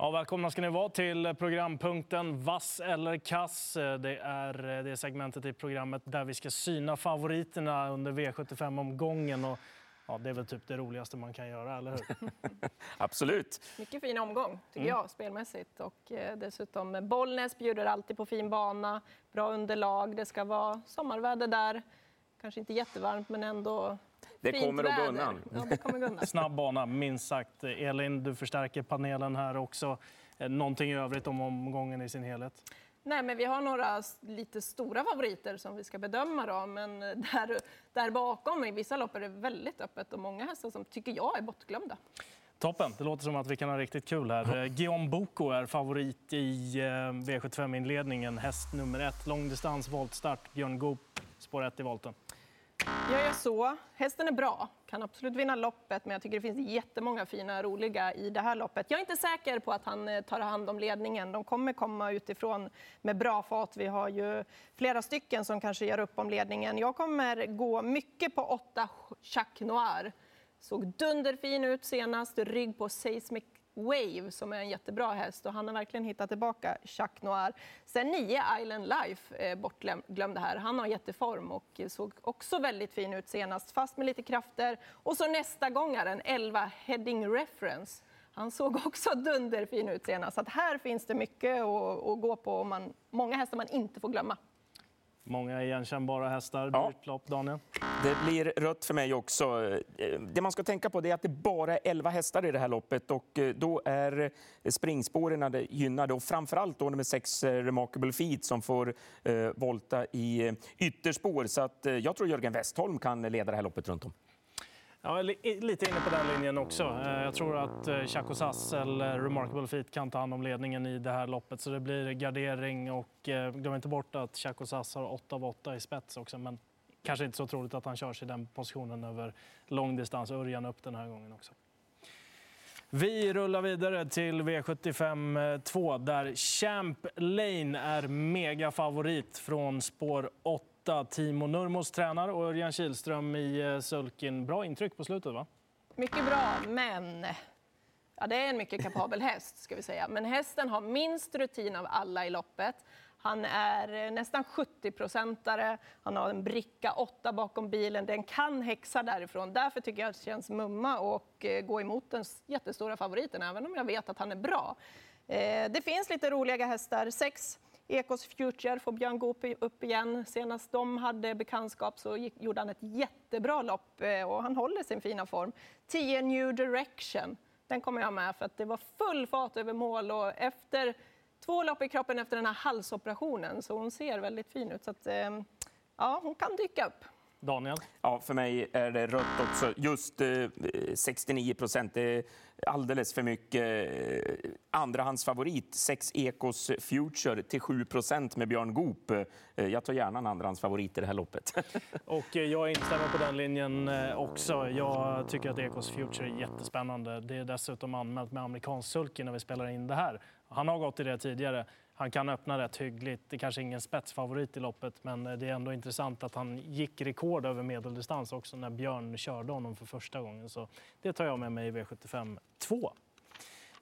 Ja, välkomna ska ni vara till programpunkten Vass eller kass. Det är det segmentet i programmet där vi ska syna favoriterna under V75-omgången. Och ja, det är väl typ det roligaste man kan göra, eller hur? Absolut. Mycket fin omgång, tycker jag, spelmässigt. Och eh, dessutom Bollnäs bjuder alltid på fin bana, bra underlag. Det ska vara sommarväder där. Kanske inte jättevarmt, men ändå Det fint kommer att gå undan. Ja, det kommer gå undan. Snabb bana, minst sagt. Elin, du förstärker panelen här också. Eh, Någonting i övrigt om omgången i sin helhet? Nej, men vi har några lite stora favoriter som vi ska bedöma. Då, men där, där bakom i vissa lopp är det väldigt öppet och många hästar som tycker jag är bortglömda. Toppen, det låter som att vi kan ha riktigt kul här. Eh, Guillaume Boko är favorit i eh, V75-inledningen. Häst nummer ett, långdistans, voltstart. Björn Goop, spår ett i volten. Jag gör så. Hästen är bra, kan absolut vinna loppet, men jag tycker det finns jättemånga fina, roliga i det här loppet. Jag är inte säker på att han eh, tar hand om ledningen. De kommer komma utifrån med bra fart. Vi har ju flera stycken som kanske gör upp om ledningen. Jag kommer gå mycket på åtta Jacques Noir. Såg dunderfin ut senast, rygg på Seismic Wave som är en jättebra häst och han har verkligen hittat tillbaka Jacques Noir. Sen 9 Island Life eh, bortglömd här. Han har jätteform och såg också väldigt fin ut senast, fast med lite krafter. Och så nästa gångaren 11 Heading Reference. Han såg också dunderfin ut senast. Så att här finns det mycket att, att gå på och man, många hästar man inte får glömma. Många igenkännbara hästar. Ja. Dyrt lopp, Daniel. Det blir rött för mig också. Eh, Det man ska tänka på är att det bara är 11 hästar i det här loppet och eh, då är springspåren gynnade och framförallt då nummer 6 Remarkable Feet som får eh, volta i eh, ytterspår. Så att eh, jag tror Jörgen Westholm kan leda det här loppet runt om. Ja, lite inne på den linjen också. Eh, jag tror att eh, Chaco Sass eller Remarkable Feet kan ta hand om ledningen i det här loppet. Så det blir gardering och eh, glöm inte bort att Chaco Sass har 8 av 8 i spets också. Men kanske inte så troligt att han kör sig i den positionen över lång distans. Örjan upp den här gången också. Vi rullar vidare till V75 2 där Champ Lane är megafavorit från spår 8. Timo Nurmos tränar och Örjan Kihlström i eh, sulken. Bra intryck på slutet, va? Mycket bra, men ja, det är en mycket kapabel häst. ska vi säga. Men hästen har minst rutin av alla i loppet. Han är eh, nästan 70-procentare. Han har en bricka 8 bakom bilen. Den kan häxa därifrån. Därför tycker jag att det känns mumma och eh, gå emot den jättestora favoriten, även om jag vet att han är bra. Det finns lite roliga hästar. Sex Ekos Future får Björn Goop upp igen. Senast de hade bekantskap så gick, gjorde han ett jättebra lopp eh, och han håller sin fina form. 10 New Direction, den kommer jag med för att det var full fart över mål och efter två lopp i kroppen efter den här halsoperationen så hon ser väldigt fin ut. Så att, eh, ja, hon kan dyka upp. Daniel? Ja, för mig är det rött också. Just eh, 69 procent, det är alldeles för mycket. Eh, Andrahandsfavorit, 6 Ekos Future till 7 procent med Björn Goop. Eh, Jag tar gärna en andrahandsfavorit i det här loppet. Och eh, jag instämmer på den linjen också. Jag tycker att Ekos Future är jättespännande. Det är dessutom anmält med amerikansk sulky när vi spelar in det här. Han har gått i det tidigare. Han kan öppna rätt hyggligt. Det är kanske ingen spetsfavorit i loppet, men eh, det är ändå intressant att han gick rekord över medeldistans också när Björn körde honom för första gången. Så det tar jag med mig i V75 2.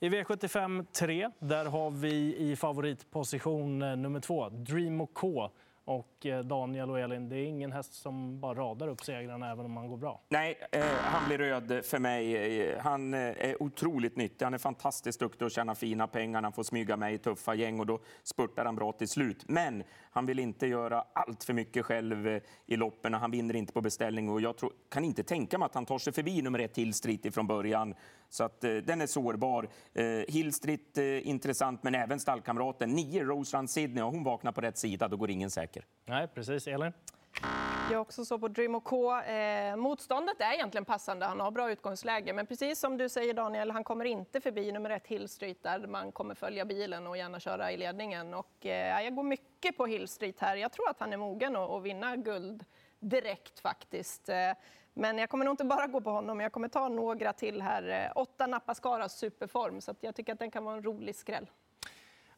I V75 3 där har vi i favoritposition eh, nummer två, Dream K. Och eh, Daniel och Elin, det är ingen häst som bara radar upp segrarna även om han går bra. Nej, eh, han blir röd för mig. Eh, han eh, är otroligt nyttig. Han är fantastiskt duktig och tjänar fina pengar. Han får smyga med i tuffa gäng och då spurtar han bra till slut. Men han vill inte göra allt för mycket själv eh, i loppen och han vinner inte på beställning. Och jag tror, kan inte tänka mig att han tar sig förbi nummer ett Hillstreet från början. Så att, eh, den är sårbar. Eh, Hillstreet eh, intressant, men även stallkamraten. Nio Rose Run Sydney. Om hon vaknar på rätt sida, då går ingen säker. Nej, precis. Elin? Jag också så på Dream K. Eh, motståndet är egentligen passande, han har bra utgångsläge. Men precis som du säger Daniel, han kommer inte förbi nummer ett Hill Street där man kommer följa bilen och gärna köra i ledningen. Och, eh, jag går mycket på Hill Street här. Jag tror att han är mogen att, att vinna guld direkt faktiskt. Eh, Men jag kommer nog inte bara gå på honom, jag kommer ta några till här. Eh, åtta Nappaskaras superform, så att jag tycker att den kan vara en rolig skräll.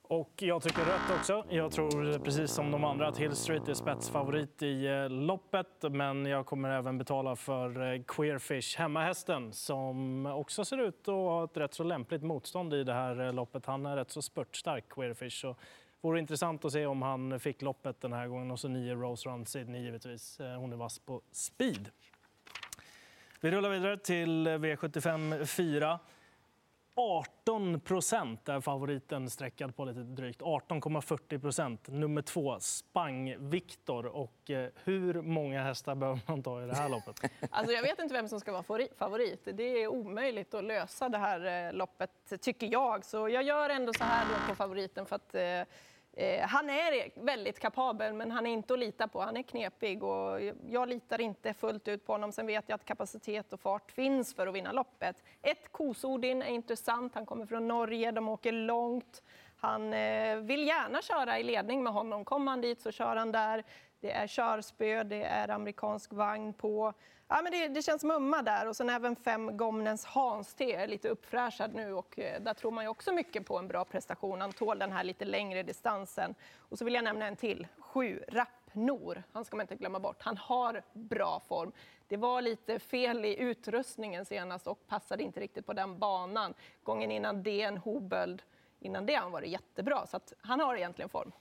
Och jag tycker rött också. Jag tror precis som de andra att Hill Street är spetsfavorit i eh, loppet. Men jag kommer även betala för eh, Queerfish, hemmahästen, som också ser ut att ha ett rätt så lämpligt motstånd i det här eh, loppet. Han är rätt så spurtstark, Queerfish. Så vore intressant att se om han fick loppet den här gången. Och så nio Rose Run Sydney givetvis. Hon är vass på speed. Vi rullar vidare till V75 4. 18 procent är favoriten sträckad på lite drygt. 18,40 procent. Nummer två, Spang Viktor. Och eh, hur många hästar behöver man ta i det här loppet? Alltså jag vet inte vem som ska vara favorit. Det är omöjligt att lösa det här eh, loppet, tycker jag. Så jag gör ändå så här då på favoriten för att eh, eh, han är väldigt kapabel, men han är inte att lita på. Han är knepig och jag litar inte fullt ut på honom. Sen vet jag att kapacitet och fart finns för att vinna loppet. Ett Kosodin är intressant. Han kommer från Norge, de åker långt. Han eh, vill gärna köra i ledning med honom. Kommer han dit så kör han där. Det är körspö, det är amerikansk vagn på. Ja, men det, det känns mumma där och sen även fem Gomnens Hans-te är lite uppfräschad nu och eh, där tror man ju också mycket på en bra prestation. Han tål den här lite längre distansen. Och så vill jag nämna en till, sju Rappnor. Han ska man inte glömma bort. Han har bra form. Det var lite fel i utrustningen senast och passade inte riktigt på den banan. Gången innan det en Hoböld, innan det har han varit jättebra. Så han har egentligen form.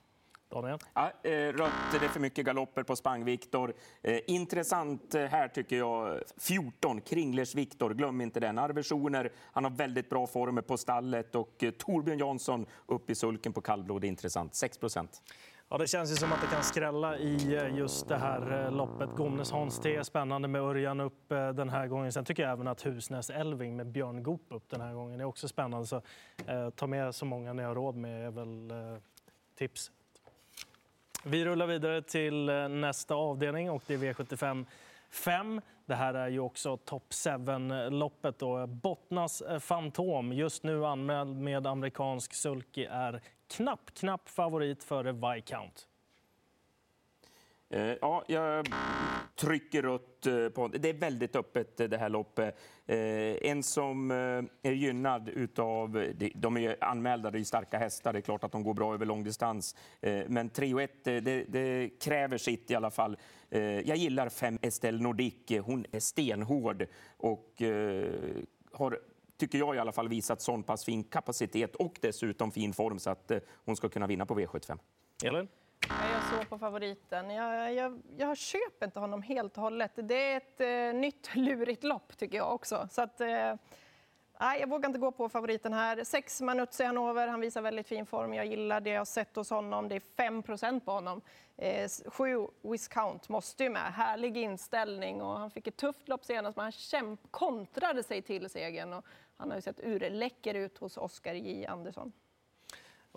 Daniel? Ja, eh, rött, det är för mycket galopper på Spang-Viktor. Eh, intressant eh, här tycker jag, 14, Kringlers Viktor. Glöm inte den. Arversioner, han har väldigt bra former på stallet och Torbjörn Jansson upp i sulken på kallblod, intressant. 6 procent. Ja, det känns ju som att det kan skrälla i just det här loppet. Gomnes Hans T, spännande med Örjan upp den här gången. Sen tycker jag även att Husnäs Elving med Björn Goop upp den här gången är också spännande. Så eh, ta med så många ni har råd med är väl eh, tips. Vi rullar vidare till eh, nästa avdelning och det är V75 5. Det här är ju också Top 7-loppet. Bottnas eh, Fantom, just nu anmäld med amerikansk sulky, är knapp, knapp favorit före Viscount. Eh, ja, jag trycker rött eh, på... Det är väldigt öppet eh, det här loppet. En som är gynnad utav... De är anmälda, det är starka hästar, det är klart att de går bra över långdistans. Men 3 och 1, det, det, kräver sitt i alla fall. Jag gillar 5 Estelle Nordic. Hon är stenhård och har tycker jag i alla fall visat sån pass fin kapacitet och dessutom fin form så att hon ska kunna vinna på V75. Elin? Jag såg på favoriten. Jag, jag, jag köper inte honom helt och hållet. Det är ett eh, nytt lurigt lopp tycker jag också. Så att, eh, jag vågar inte gå på favoriten här. Sex Manuzzi Hanover, han visar väldigt fin form. Jag gillar det jag har sett hos honom. Det är 5 på honom. Eh, sju Viscount måste ju med. Härlig inställning och han fick ett tufft lopp senast men han kämp kontrade sig till segern. Och han har ju sett urläcker ut hos Oskar J Andersson.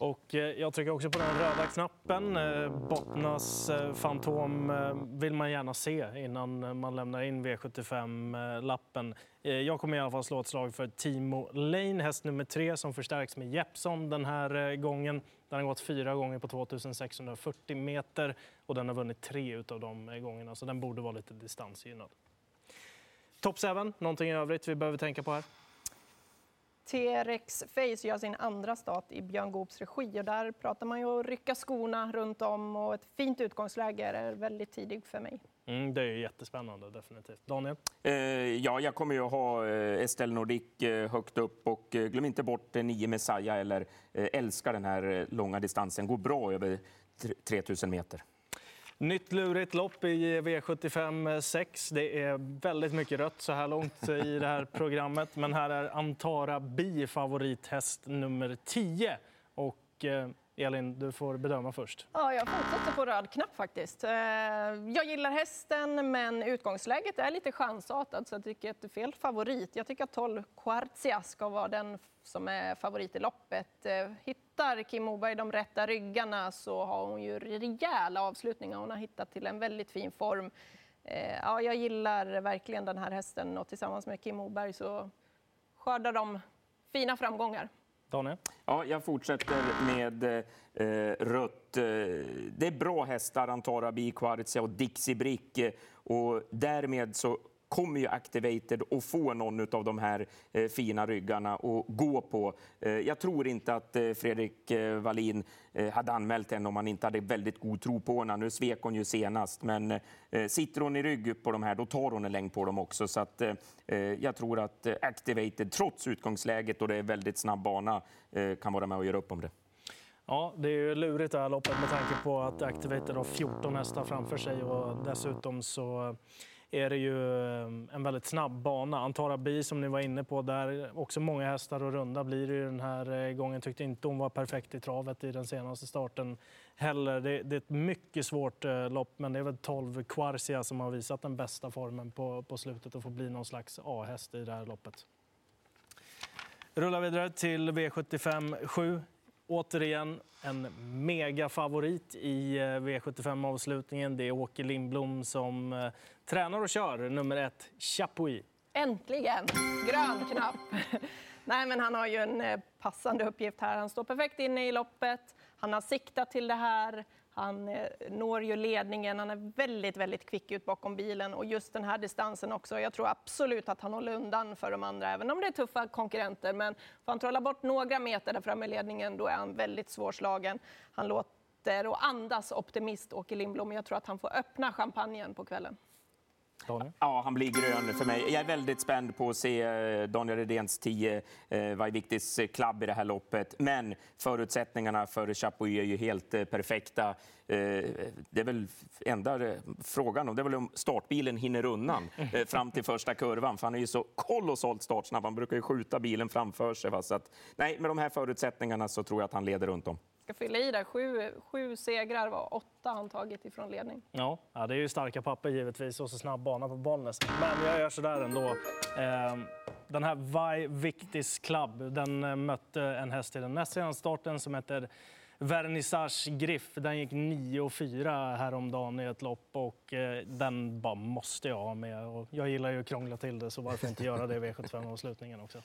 Och eh, jag trycker också på den röda knappen. Eh, Bottnas eh, Fantom vill man gärna se innan man lämnar in V75-lappen. Jag kommer i alla fall slå ett slag för Timo Lane, häst nummer tre som förstärks med Jeppson den här gången. Den har gått fyra gånger på 2640 meter och den har vunnit tre av de gångerna, så den borde vara lite distansgynnad. Top 7, någonting i övrigt vi behöver tänka på här? T-Rex Face gör sin andra start i Björn Goops regi och där pratar man ju att rycka skorna runt om och ett fint utgångsläge är väldigt tidigt för mig. Mm, det är jättespännande, definitivt. Daniel? Eh, ja, jag kommer ju att ha eh, Estelle Nordic eh, högt upp och eh, glöm inte bort nio Messiah eller älskar den här långa distansen. Går bra över 3000 meter. Nytt lurigt lopp i V75 6. Det är väldigt mycket rött så här långt i det här programmet. Men här är Antara Bi favorithäst nummer 10. Och eh, Elin, du får bedöma först. Ja, jag fortsätter på röd knapp faktiskt. Eh, jag gillar hästen, men utgångsläget är lite chansartat så jag tycker att det är fel favorit. Jag tycker att 12 Quartzia ska vara den som är favorit i loppet. Eh, hittar Kim Moberg de rätta ryggarna så har hon ju rejäla avslutningar. Hon har hittat till en väldigt fin form. Eh, ja, jag gillar verkligen den här hästen och tillsammans med Kim Moberg så skördar de fina framgångar. Daniel? Ja, jag fortsätter med eh, rött. Eh, det är bra hästar, Antara Bi, Quartzia och Dixie Brick. Eh, och därmed så kommer ju Activated att få någon av de här eh, fina ryggarna att gå på. Eh, jag tror inte att eh, Fredrik Wallin hade anmält henne om han inte hade väldigt god tro på henne. Nu svek hon ju senast, men sitter hon i rygg på de här, då tar hon en längd på dem också. Så att, jag tror att Activated, trots utgångsläget och det är väldigt snabb bana, kan vara med och göra upp om det. Ja, det är ju lurigt det här loppet med tanke på att Activated har 14 hästar framför sig och dessutom så är det ju ehm, en väldigt snabb bana. Antara Bi som ni var inne på, där också många hästar och runda blir det ju den här eh, gången. Tyckte inte hon var perfekt i travet i den senaste starten heller. Det, det är ett mycket svårt eh, lopp, men det är väl 12 Quarcia som har visat den bästa formen på, på slutet och får bli någon slags A-häst i det här loppet. Rullar vidare till V75 7. Återigen en megafavorit i eh, V75-avslutningen. Det är Åke Lindblom som tränar och kör nummer ett, Chapuis. Äntligen! Grön knapp. Nej, men han har ju en eh, passande uppgift här. Han står perfekt inne i loppet. Han har siktat till det här. Han eh, når ju ledningen. Han är väldigt, väldigt kvick ut bakom bilen och just den här distansen också. Jag tror absolut att han håller undan för de andra, även om det är tuffa konkurrenter. Men får han trolla bort några meter där framme i ledningen, då är han väldigt svårslagen. Han låter och andas optimist, Åke Lindblom. Jag tror att han får öppna champagnen på kvällen. Daniel? Ja, han blir grön för mig. Jag är väldigt spänd på att se eh, Daniel Redéns 10 eh, Vaiviktis klubb i det här loppet. Men förutsättningarna för Chapuis är ju helt eh, perfekta. Det är väl enda frågan om det är väl om startbilen hinner undan fram till första kurvan. För han är ju så kolossalt startsnabb. Han brukar ju skjuta bilen framför sig. Va? Så att, nej, med de här förutsättningarna så tror jag att han leder runt om ska fylla i där. Sju, sju segrar var åtta han tagit ifrån ledning. Ja, ja, det är ju starka papper givetvis och så snabb bana på Bollnäs. Men jag gör sådär ändå. Eh, den här Vai Victis Club, den eh, mötte en häst i den näst senaste starten som heter Vernissage Griff. Den gick 9 4 häromdagen i ett lopp och eh, den bara måste jag ha med. Och jag gillar ju att krångla till det, så varför inte göra det i V75-avslutningen också.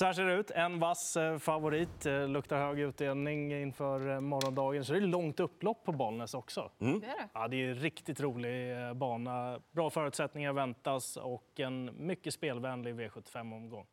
Så här ser det ut. En vass eh, favorit. Eh, luktar hög utdelning inför eh, morgondagen. Så det är långt upplopp på Bollnäs också. Mm. Det är det. Ja, det är en riktigt rolig bana. Bra förutsättningar väntas och en mycket spelvänlig V75-omgång.